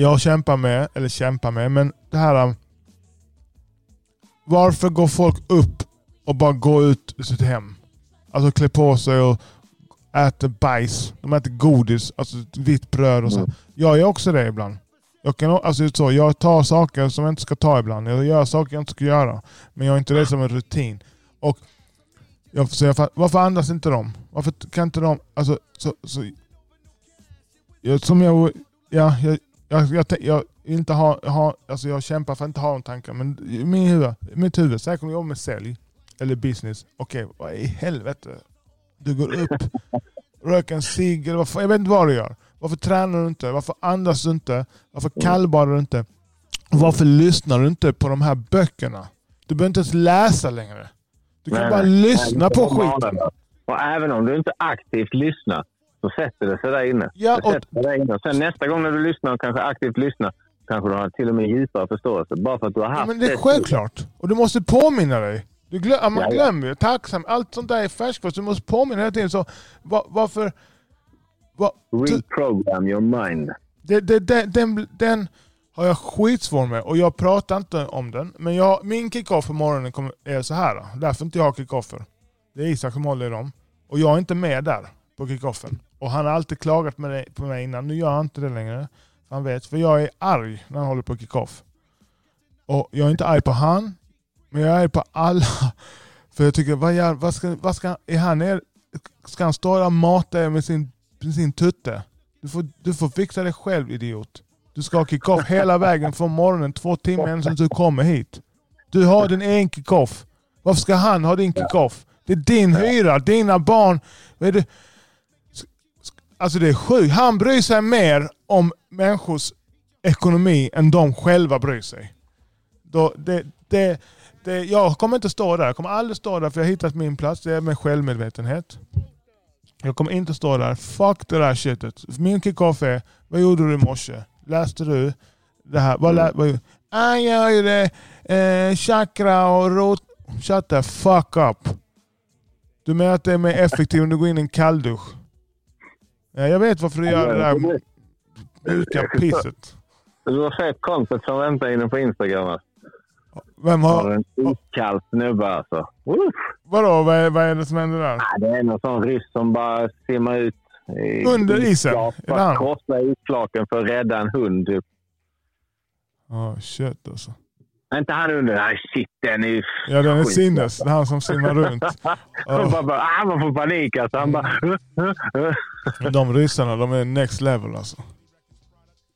jag kämpar med, eller kämpar med, men det här... um, Varför går folk upp och bara går ut ur sitt hem? Alltså klär på sig och äter bajs. De äter godis, alltså vitt bröd och så. Mm. Jag gör också det ibland. Jag, kan, alltså, så, jag tar saker som jag inte ska ta ibland. Jag gör saker jag inte ska göra. Men jag har inte det som en rutin. Och jag, så jag, varför andas inte de? Varför kan inte de... Alltså, så, så, jag, som jag, ja, jag, jag, jag, jag, inte ha, ha, alltså jag kämpar för att inte ha de tankarna. Men min huvud, mitt huvud, säkert om jag jobbar med sälj eller business. Okej, vad i helvete? Du går upp, röker en cigg jag vet inte vad du gör. Varför tränar du inte? Varför andas du inte? Varför kallbadar du inte? Varför lyssnar du inte på de här böckerna? Du behöver inte ens läsa längre. Du kan Nej, bara nej. lyssna Nej, på det är skit. vanligt. Och även om du inte aktivt lyssnar så sätter det sig där inne. Ja, det och- sätter sig där inne. Sen nästa gång när du lyssnar och kanske aktivt lyssnar kanske du har till och med djupare förståelse. Bara för att du har haft Ja, men det är självklart. Och du måste påminna dig. Du glöm, man Ja, glömmer ju. Tacksam. Allt sånt där är färskvatten. Så du måste påminna hela tiden. Så, va- varför... Va, du, Reprogram your mind. det, det, den, den, den har jag skitsvår med och jag pratar inte om den. Men jag, min kick-off på morgonen kommer, är så här. Därför inte jag har kick-offer. Det är Isak som håller i dem. Och jag är inte med där på kick-offen. Och han har alltid klagat med på mig innan. Nu gör han inte det längre. Han vet. För jag är arg när han håller på kick-off. Och jag är inte arg på han. Men jag är arg på alla. För jag tycker, vad, gör, vad, ska, vad ska, är han er, ska han stå där och mata er med sin, med sin tutte? Du får, du får fixa det själv idiot. Du ska ha kick-off hela vägen från morgonen, två timmar innan du kommer hit. Du har din egen kick-off. Varför ska han ha din kick-off? Det är din hyra, dina barn. Vad är det? Alltså det är sjukt. Han bryr sig mer om människors ekonomi än de själva bryr sig. Då, det, det, det, jag kommer inte stå där. Jag kommer aldrig stå där för jag har hittat min plats. Det är med självmedvetenhet. Jag kommer inte stå där. Fuck det där shitet. Min kick-off är, vad gjorde du i morse? Läste du det här? Vad lä, vad, ah, jag gjorde eh, chakra och rot. Shut the fuck up. Du menar att det är mer effektivt om du går in i en kalldusch? Ja, jag vet varför du gör det där mjuka pisset. Du har sett kontot som väntar inne på Instagram. alltså. Vem Har en iskall snubbe alltså. Uff. Vadå? Vad är, vad är det som händer där? Ja, Det är någon sån ryss som bara simmar ut i Under isen? för att krossa isflaken för att rädda en hund. Typ. Ja, shit alltså. Är inte han under? Nej, shit, den är ju... Ja, den är skit. sinnes. Det är han som simmar runt. Han bara, bara, ah, man får panik alltså. Han bara... De ryssarna, de är next level alltså.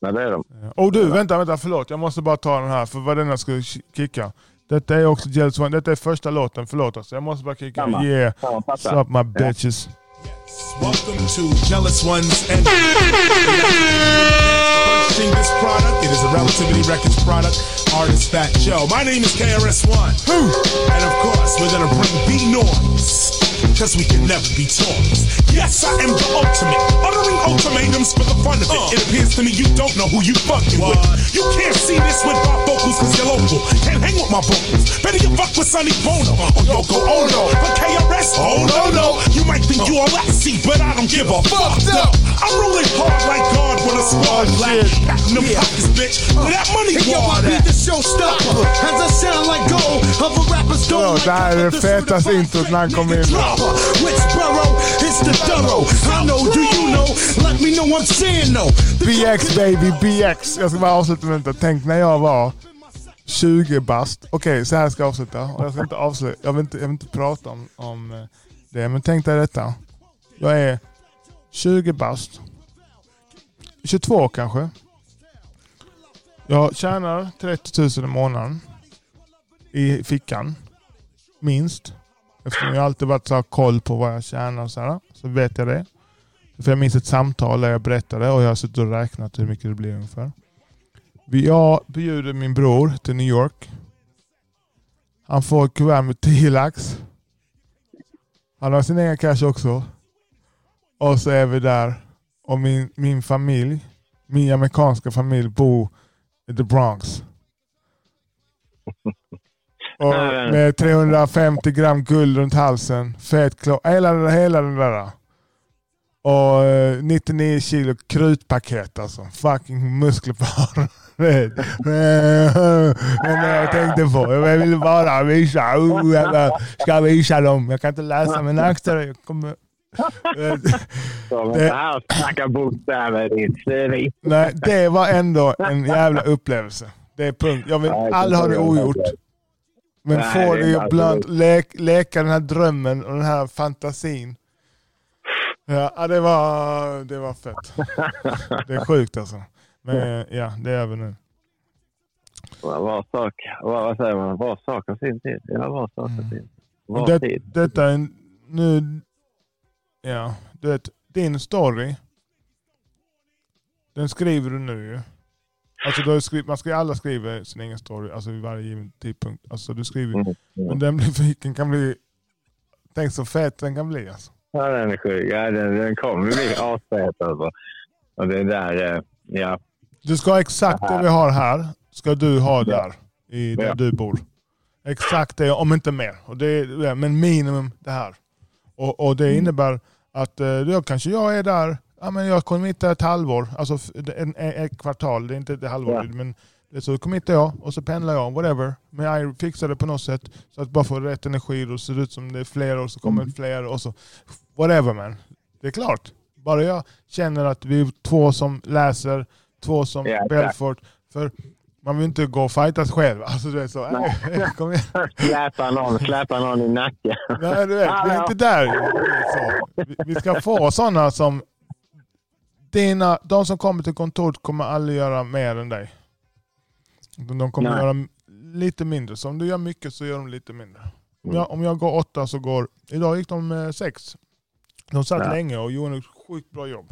Ja, det är de. Och du, vänta, vänta, förlåt. Jag måste bara ta den här, för vad den jag skulle kicka. Detta är också Jells One. Detta är första låten, förlåt alltså. Jag måste bara kicka. Samma. Yeah, Samma, what's up my bitches. Welcome to Jealous Ones and purchasing this product. It is a Relativity Records product. Artist Fat Joe. My name is KRS-One. Who? And of course, we're gonna bring the noise. Cause we can never be toys. Yes, I am the ultimate. Uttering ultimatums for the fun of it. Uh. It appears to me you don't know who you fucking with. You can't see this with my vocals cause you're local. Can't hang with my vocals. Better you fuck with Sonny Bono or Yoko Ono. But KRS, oh no, no. You might think you all see, but I don't give a fuck. No. I'm rolling hard like Black. Back in the pockets, bitch. Where that money Yo, I be the showstopper. As I sound like gold of a rapper's gold. det här är det fetaste introt när han kommer in. Which borough is the thorough? I know, do you know? Let me know I'm saying no. BX baby, BX. Jag ska bara avsluta med detta. Tänk när jag var 20 bast. Okej, så här ska jag avsluta. Och jag, ska inte avsluta. Jag, vill inte, jag vill inte prata om, om eh, det, men tänk dig detta. Jag är 20 bast. 22 kanske. Jag tjänar 30 000 i månaden. I fickan. Minst. Eftersom jag alltid varit så här koll på vad jag tjänar och så, här, så vet jag det. För jag minns ett samtal där jag berättade och jag har suttit och räknat hur mycket det blir ungefär. Jag bjuder min bror till New York. Han får ett kuvert med 10 lax. Han har sin egen cash också. Och så är vi där. Och min, min familj, min amerikanska familj bor i the Bronx. Och med 350 gram guld runt halsen. Fet klå. Hela, hela den där. och eh, 99 kilo krutpaket alltså. Fucking muskler bara. Men jag tänkte på, jag ville bara visa, oh, jag ska visa dem. Jag kan inte läsa med axlar. Jag kommer, Det- här snacka bokstäver nej, det var ändå en jävla upplevelse. Det är punkt. Jag vill aldrig ha det ogjort. Men Nej, få det är det inte ibland, lek, leka den här drömmen och den här fantasin. Ja, det var, det var fett. Det är sjukt alltså. Men ja, det är över nu. Var sak, vad säger man? Var sak har sin tid. Ja, var sak har sin tid. Var Och det, tid. detta är nu, ja, du vet, din story, den skriver du nu ju. Alltså du skrivit, man ska alla skriva sin egen story, alltså vid varje given tidpunkt. Alltså du skriver, Mm, mm. men den blir, vilken kan bli, tänk så fet den kan bli alltså. Ja, den är sjuk. Ja, den, den kommer bli asfet alltså. Och det är där, eh, ja. Du ska ha exakt det vi har här, ska du ha där, i där Ja. du bor. Exakt det, om inte mer. Och det men minimum det här. Och, och det innebär att eh, då kanske jag är där, ja, men jag committar ett halvår, alltså en, ett kvartal, det är inte ett halvår. Ja. Men så committar jag och så pendlar jag, whatever. Men jag fixar det på något sätt så att bara få rätt energi och ser ut som det är fler och så kommer Mm. fler och så whatever man. Det är klart. Bara jag känner att vi är två som läser, två som exakt. Belfort. För man vill inte gå och fightas själv. Alltså du vet så, Nej. kom igen. Släpa någon, släpa någon i nacken. Nej, du vet, vi är inte där. Vi- Vi ska få sådana som... Dina, de som kommer till kontoret kommer aldrig göra mer än dig. De kommer Nej. göra lite mindre. Så om du gör mycket så gör de lite mindre. Om Mm. jag, om jag går åtta så går... Idag gick de eh, sex. De satt Ja. länge och gjorde ett sjukt bra jobb.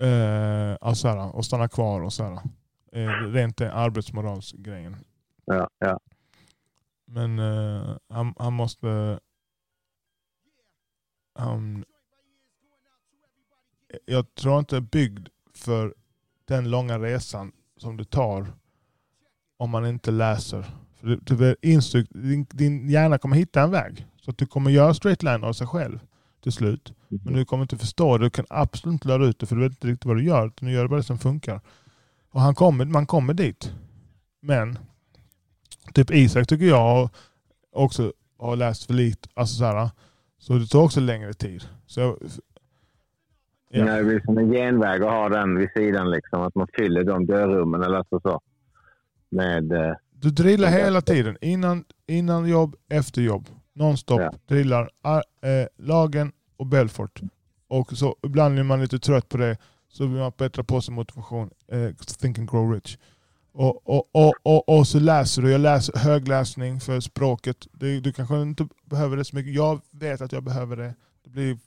Eh, alltså här, och stanna kvar och så här. Eh, rent den arbetsmoralsgrejen. Ja, ja. Men eh, han, han måste... Han, jag tror inte byggd för den långa resan som du tar om man inte läser. För du, du är instrykt, din, din hjärna kommer hitta en väg. Så att du kommer göra straight line av sig själv till slut. Men du kommer inte förstå det. Du kan absolut inte lära ut det för du vet inte riktigt vad du gör. utan Du gör bara det som funkar. Och han kommer, man kommer dit. Men typ Isak tycker jag också har läst för lite. Alltså så, här, så det tar också längre tid. Så jag, ja. Ja. Det blir som en genväg att ha den vid sidan. Liksom, att man fyller de dörrummen eller så. så. Med, eh, Du drillar hela tiden. Innan, innan jobb, efter jobb. Nonstop. Ja. Drillar ar, eh, Lagen och Belfort. Och så ibland är man lite trött på det. Så vill man bättra på sin motivation. Eh, think and grow rich. Och, och, och, och, och så läser du. Jag läser högläsning för språket. Det, du kanske inte behöver det så mycket. Jag vet att jag behöver det. Det blir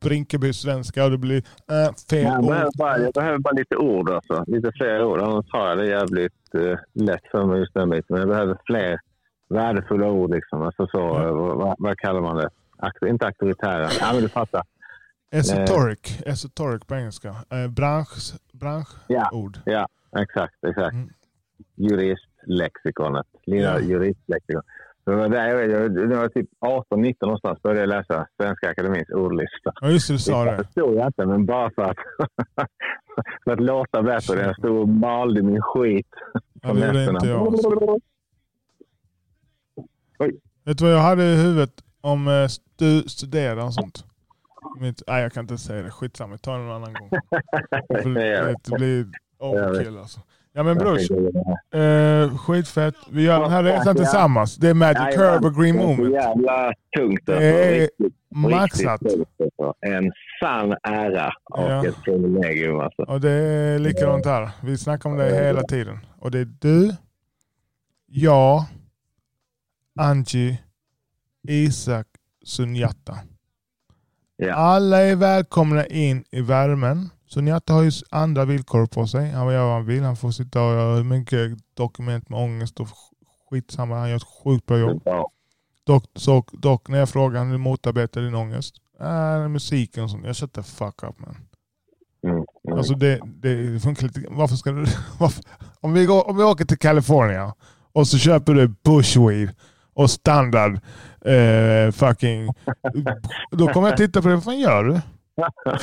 Brinkeby svenska och det blir äh, fel jag, behöver ord. bara, jag behöver bara lite ord. Alltså. Lite fler ord. Annars har jag det jävligt eh, lätt för mig just den biten. Men jag behöver fler värdefulla ord. Liksom. Alltså så, Ja. eh, vad, vad kallar man det? Akt, inte auktoritära. Ja, men du fattar. Esoteric. Esoteric på engelska. Eh, bransch, branschord. Ja. Ja, exakt. exakt. Mm. Juristlexikonet. Lilla Ja. juristlexikon. Där jag, jag, jag var typ 18-19 någonstans började jag läsa Svenska Akademins ordlista. Ja just det, du sa Det det. förstod jag inte, men bara för att, för att låta bättre. Jag stod och malde min skit Ja, det gjorde inte jag. Oj. Vet du vad jag hade i huvudet om eh, stu, studera och sånt? Mitt, nej jag kan inte säga det, skitsamma, vi tar det någon annan gång. Det blir overkill alltså. Ja men brors, eh, skitfett. Vi gör den här resan tillsammans. Det är Magic. Curve och Green Det är Moment. jävla tungt. Alltså. Det är maxat. alltså. En sann ära och ett privilegium. Alltså. Och det är likadant här. Vi snackar om det hela tiden. Och det är du, jag, Angie, Isak, Sunyatta. Ja. Alla är välkomna in i värmen. Sunyatta har ju andra villkor på sig. Han får göra vad han vill. Han får sitta och göra mycket dokument med ångest och skitsamma. Han gör ett sjukt bra jobb. Ja. Dock, så, dock när jag frågar hur motarbetar din ångest? Äh, musiken sånt. Jag shut the fuck up man. Mm. Mm. Alltså det, det funkar lite... Varför ska du... Varför, om, vi går, om vi åker till California och så köper du bushweed och standard eh, fucking... Då kommer jag titta på det. Vad fan gör du?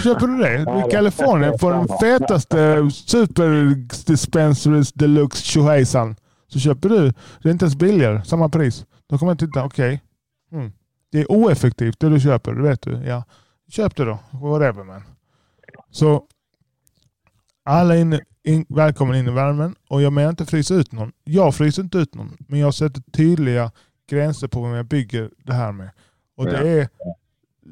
Köper du det? I Kalifornien får den fetaste Super Dispensaries Deluxe tjohejsan. Så köper du, det är inte ens billigare, samma pris. Då kommer jag titta, okej. Mm. Det är oeffektivt det du köper, det vet du. Ja. Köp det då, whatever man. Så alla in, in, välkommen in i värmen. Och jag menar inte frysa ut någon. Jag fryser inte ut någon. Men jag sätter tydliga gränser på vem jag bygger det här med. Och det är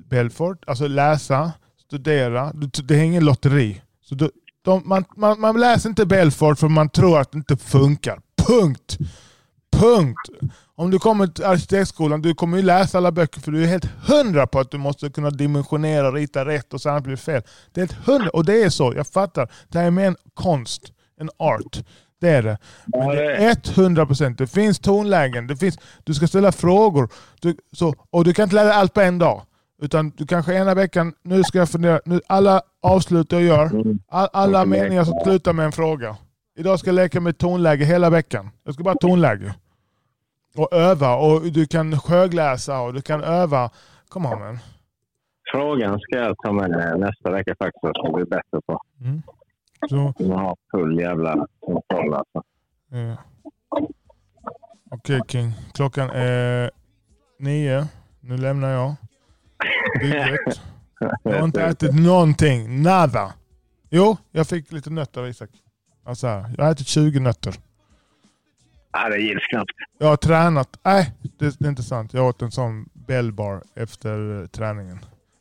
Belfort, alltså läsa, studera. Det är ingen lotteri. Så då, de, man, man, man läser inte Belfort för man tror att det inte funkar. Punkt! Punkt! Om du kommer till arkitektskolan, du kommer ju läsa alla böcker för du är helt hundra på att du måste kunna dimensionera och rita rätt och så annars blir fel. Det är helt hundra, och det är så, jag fattar. Det här är mer en konst, en art. Det är det. Men det är 100 procent. Det finns tonlägen, det finns, du ska ställa frågor. Du, så, och du kan inte lära dig allt på en dag. Utan du kanske ena veckan, nu ska jag fundera, nu, alla avslut jag gör, all, alla meningar som slutar med en fråga. Idag ska jag leka med tonläge hela veckan. Jag ska bara tonläge. Och öva och du kan högläsa och du kan öva. Kom on man. Frågan ska jag ta med nästa vecka faktiskt. Jag ska bli bättre på. Mm. Så, Jag har full jävla kontroll alltså. eh. Okej King, klockan är nio. Nu lämnar jag bygget. Jag har inte ätit någonting. Nada. Jo, jag fick lite nötter av Isak. Alltså här, jag har ätit 20 nötter. Nej, det gills knappt. Jag har tränat. Nej, det, det är inte sant. Jag åt en sån bellbar efter träningen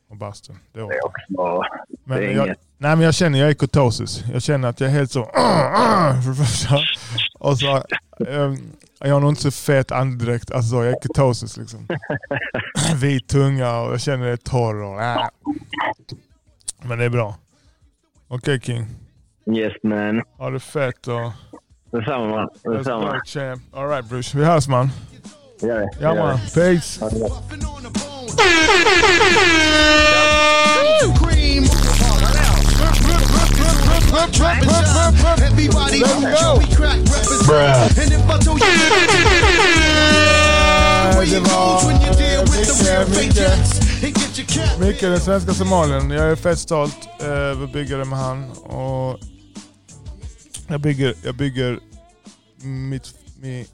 och bastun. Det åt Det är också bra. Men det är jag, inget. Nej, men jag känner jag är kotosis. Jag känner att jag är helt så... det. Och så, eh, jag har nog inte så fet andedräkt. Alltså jag är kotosis liksom. Vit tunga och jag känner det torr. Och, äh. Men det är bra. Okej King. Yes man. Ha det fett och... Detsamma man. Let's Detsamma. go champ. Alright Bruce, vi hörs man. Gör det. Ja man. det. Peace. Ha det gott. Puffin' Everybody Joey Crack represent. And if I told you where you goes. Micke, den svenska somalien. Jag är fett stolt över att det med han. Och jag bygger, jag bygger mitt, mitt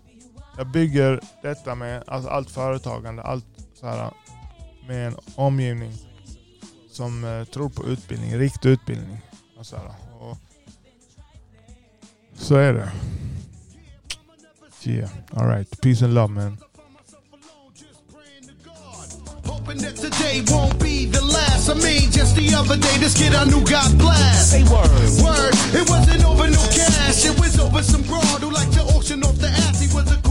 jag bygger detta med alltså allt företagande, allt så här med en omgivning som eh, tror på utbildning, riktig utbildning. Och så, här, så är det. Yeah, alright. Peace and love man. Hoping that today won't be the last. I mean, just the other day, this kid I knew got blast. Say word. Word, it wasn't over no cash. It was over some broad who liked to auction off the ass. He was a